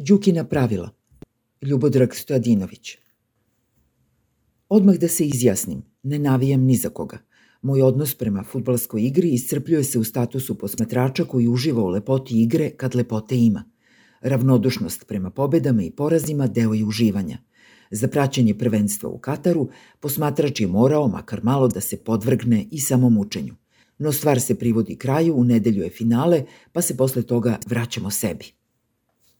Đukina pravila. Ljubodrag Stojadinović. Odmah da se izjasnim, ne navijam ni za koga. Moj odnos prema futbalskoj igri iscrpljuje se u statusu posmatrača koji uživa u lepoti igre kad lepote ima. Ravnodušnost prema pobedama i porazima deo je uživanja. Za praćenje prvenstva u Kataru posmatrač je morao makar malo da se podvrgne i samomučenju. No stvar se privodi kraju, u nedelju je finale, pa se posle toga vraćamo sebi.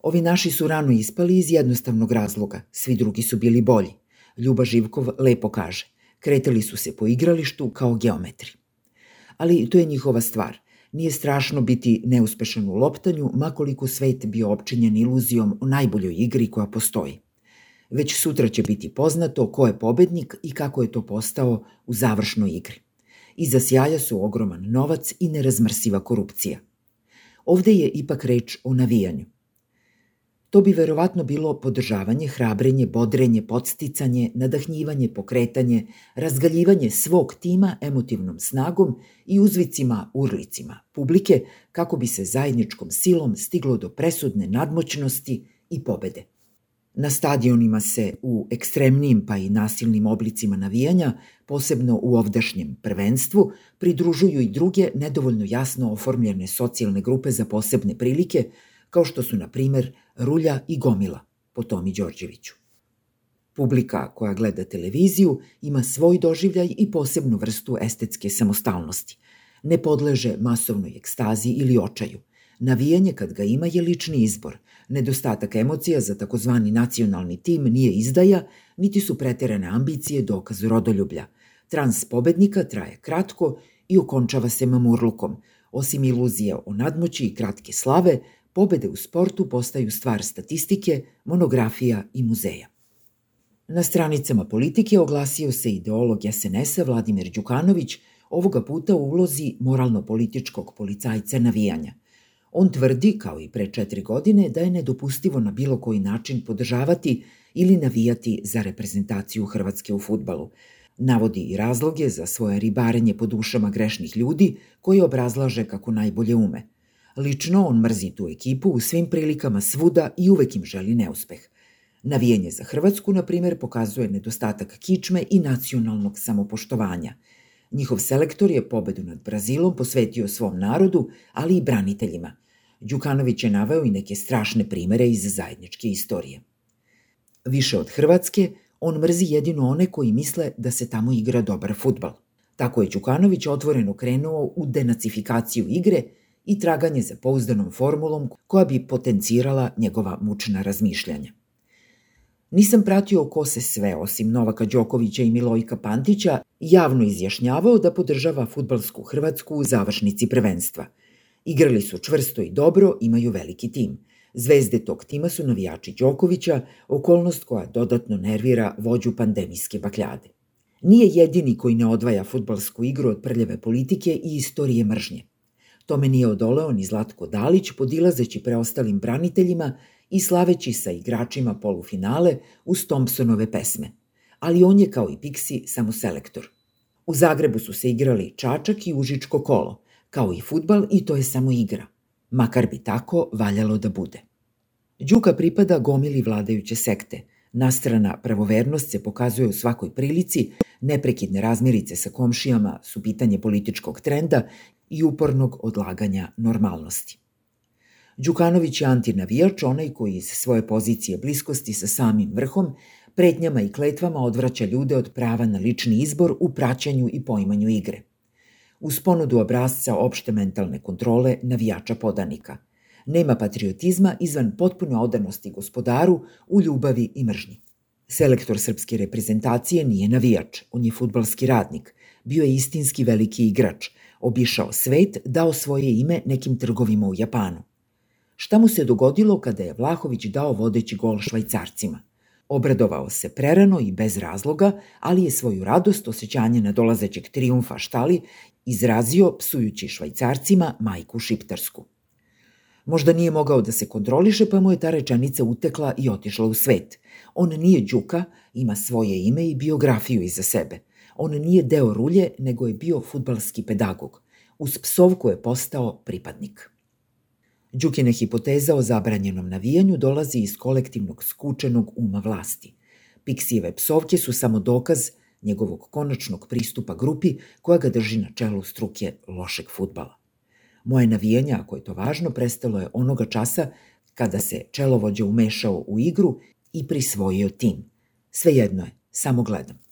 Ovi naši su rano ispali iz jednostavnog razloga, svi drugi su bili bolji. Ljuba Živkov lepo kaže, kretali su se po igralištu kao geometri. Ali to je njihova stvar. Nije strašno biti neuspešan u loptanju, makoliko svet bio opčinjen iluzijom o najboljoj igri koja postoji. Već sutra će biti poznato ko je pobednik i kako je to postao u završnoj igri. Iza sjaja su ogroman novac i nerazmrsiva korupcija. Ovde je ipak reč o navijanju – To bi verovatno bilo podržavanje, hrabrenje, bodrenje, podsticanje, nadahnjivanje, pokretanje, razgaljivanje svog tima emotivnom snagom i uzvicima, urlicima publike kako bi se zajedničkom silom stiglo do presudne nadmoćnosti i pobede. Na stadionima se u ekstremnim pa i nasilnim oblicima navijanja, posebno u ovdašnjem prvenstvu, pridružuju i druge nedovoljno jasno oformljene socijalne grupe za posebne prilike, kao što su, na primer, Rulja i Gomila po Tomi Đorđeviću. Publika koja gleda televiziju ima svoj doživljaj i posebnu vrstu estetske samostalnosti. Ne podleže masovnoj ekstazi ili očaju. Navijanje kad ga ima je lični izbor. Nedostatak emocija za takozvani nacionalni tim nije izdaja, niti su preterane ambicije dokaz rodoljublja. Trans pobednika traje kratko i okončava se mamurlukom. Osim iluzije o nadmoći i kratke slave, pobede u sportu postaju stvar statistike, monografija i muzeja. Na stranicama politike oglasio se ideolog SNS-a Vladimir Đukanović, ovoga puta u ulozi moralno-političkog policajca navijanja. On tvrdi, kao i pre četiri godine, da je nedopustivo na bilo koji način podržavati ili navijati za reprezentaciju Hrvatske u futbalu. Navodi i razloge za svoje ribarenje po dušama grešnih ljudi koje obrazlaže kako najbolje ume – Lično on mrzi tu ekipu u svim prilikama svuda i uvek im želi neuspeh. Navijanje za Hrvatsku, na primer, pokazuje nedostatak kičme i nacionalnog samopoštovanja. Njihov selektor je pobedu nad Brazilom posvetio svom narodu, ali i braniteljima. Đukanović je naveo i neke strašne primere iz zajedničke istorije. Više od Hrvatske, on mrzi jedino one koji misle da se tamo igra dobar futbal. Tako je Đukanović otvoreno krenuo u denacifikaciju igre – i traganje za pouzdanom formulom koja bi potencirala njegova mučna razmišljanja. Nisam pratio ko se sve, osim Novaka Đokovića i Milojka Pantića, javno izjašnjavao da podržava futbalsku Hrvatsku u završnici prvenstva. Igrali su čvrsto i dobro, imaju veliki tim. Zvezde tog tima su navijači Đokovića, okolnost koja dodatno nervira vođu pandemijske bakljade. Nije jedini koji ne odvaja futbalsku igru od prljave politike i istorije mržnje. Tome nije odoleo ni Zlatko Dalić, podilazeći preostalim braniteljima i slaveći sa igračima polufinale uz Thompsonove pesme. Ali on je kao i Pixi samo selektor. U Zagrebu su se igrali Čačak i Užičko kolo, kao i futbal i to je samo igra. Makar bi tako valjalo da bude. Đuka pripada gomili vladajuće sekte. Nastrana pravovernost se pokazuje u svakoj prilici, neprekidne razmirice sa komšijama su pitanje političkog trenda i upornog odlaganja normalnosti. Đukanović je antinavijač, onaj koji iz svoje pozicije bliskosti sa samim vrhom, pretnjama i kletvama odvraća ljude od prava na lični izbor u praćanju i poimanju igre. Uz ponudu obrazca opšte mentalne kontrole navijača podanika. Nema patriotizma izvan potpune odanosti gospodaru u ljubavi i mržnji. Selektor srpske reprezentacije nije navijač, on je futbalski radnik. Bio je istinski veliki igrač – obišao svet, dao svoje ime nekim trgovima u Japanu. Šta mu se dogodilo kada je Vlahović dao vodeći gol švajcarcima? Obradovao se prerano i bez razloga, ali je svoju radost osjećanje nadolazećeg trijumfa štali izrazio psujući švajcarcima majku šiptarsku. Možda nije mogao da se kontroliše, pa mu je ta rečenica utekla i otišla u svet. On nije Đuka, ima svoje ime i biografiju iza sebe – On nije deo rulje, nego je bio futbalski pedagog. Uz psovku je postao pripadnik. Đukine hipoteza o zabranjenom navijanju dolazi iz kolektivnog skučenog uma vlasti. Piksijeve psovke su samo dokaz njegovog konačnog pristupa grupi koja ga drži na čelu struke lošeg futbala. Moje navijanje, ako je to važno, prestalo je onoga časa kada se čelovođa umešao u igru i prisvojio tim. Svejedno je, samo gledam.